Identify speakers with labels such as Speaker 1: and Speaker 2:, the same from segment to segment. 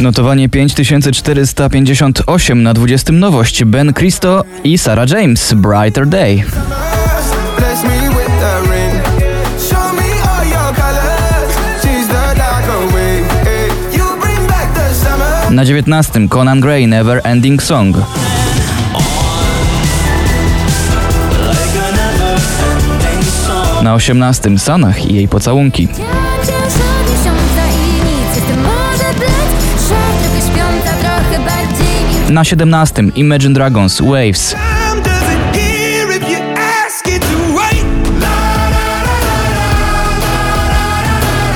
Speaker 1: Notowanie 5458 na 20 nowość Ben Cristo i Sarah James Brighter Day. Na 19 Conan Gray Never Ending Song. Na 18 Sanach i jej pocałunki. Na 17 Imagine Dragons Waves.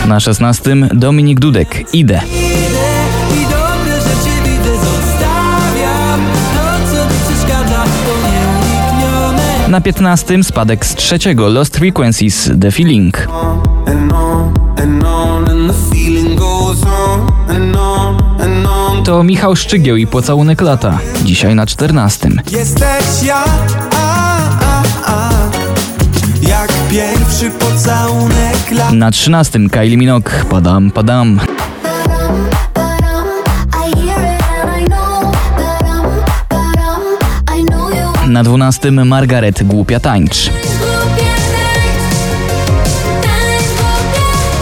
Speaker 1: Na 16 Dominik Dudek Idę. Na 15 spadek z trzeciego Lost Frequencies The Feeling. To Michał Szczygieł i pocałunek lata. Dzisiaj na 14.
Speaker 2: Jesteś ja, a, a, a. jak pierwszy pocałunek lat.
Speaker 1: Na 13 Kylie Minogue Padam Padam.
Speaker 3: Ba-dum, ba-dum, I hear it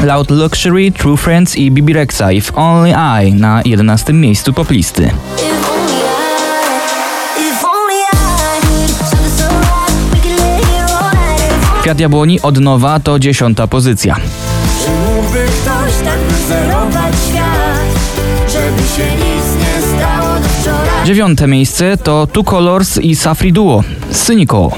Speaker 1: Loud Luxury, True Friends i Bibi Rexa If Only I na 11 miejscu poplisty. Kwiat Jabłoni od nowa to dziesiąta pozycja.
Speaker 2: Czy mógłby ktoś tak wyzerować świat, żeby się nic nie stało do wczoraj?
Speaker 1: Dziewiąte miejsce to Two Colors i Safri Duo. Cynical.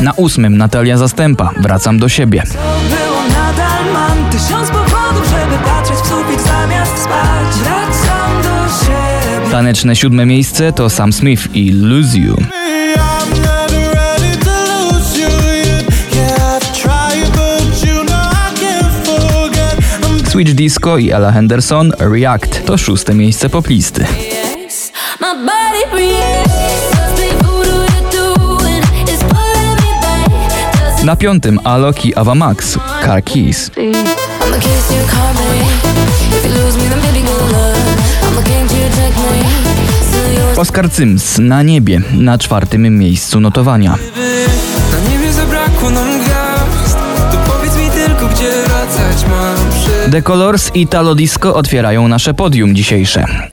Speaker 1: Na ósmym Natalia Zastępa. Wracam do siebie.
Speaker 4: Było nadal mam tysiąc powodów, żeby patrzeć w sufit zamiast spać Wracam do siebie
Speaker 1: Taneczne siódme miejsce to Sam Smith i Lose You. Switch Disco i Ella Henderson React to szóste miejsce poplisty.
Speaker 3: Yes,
Speaker 1: Na piątym Alok i Ava Max Car Keys.
Speaker 3: Yours.
Speaker 1: Oscar Sims na niebie na czwartym miejscu notowania.
Speaker 4: Na niebie zabrakło nam gwiazd To powiedz mi tylko, gdzie wracać mam przy...
Speaker 1: The Colors i Talo Disco otwierają nasze podium dzisiejsze.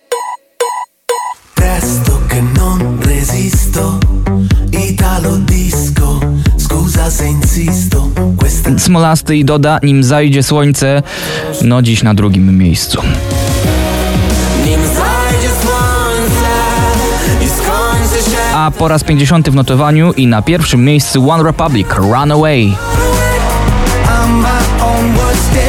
Speaker 1: Smolasty i Doda, nim zajdzie słońce, no dziś na drugim miejscu. A po raz 50 w notowaniu i na pierwszym miejscu One Republic Runaway.
Speaker 2: I'm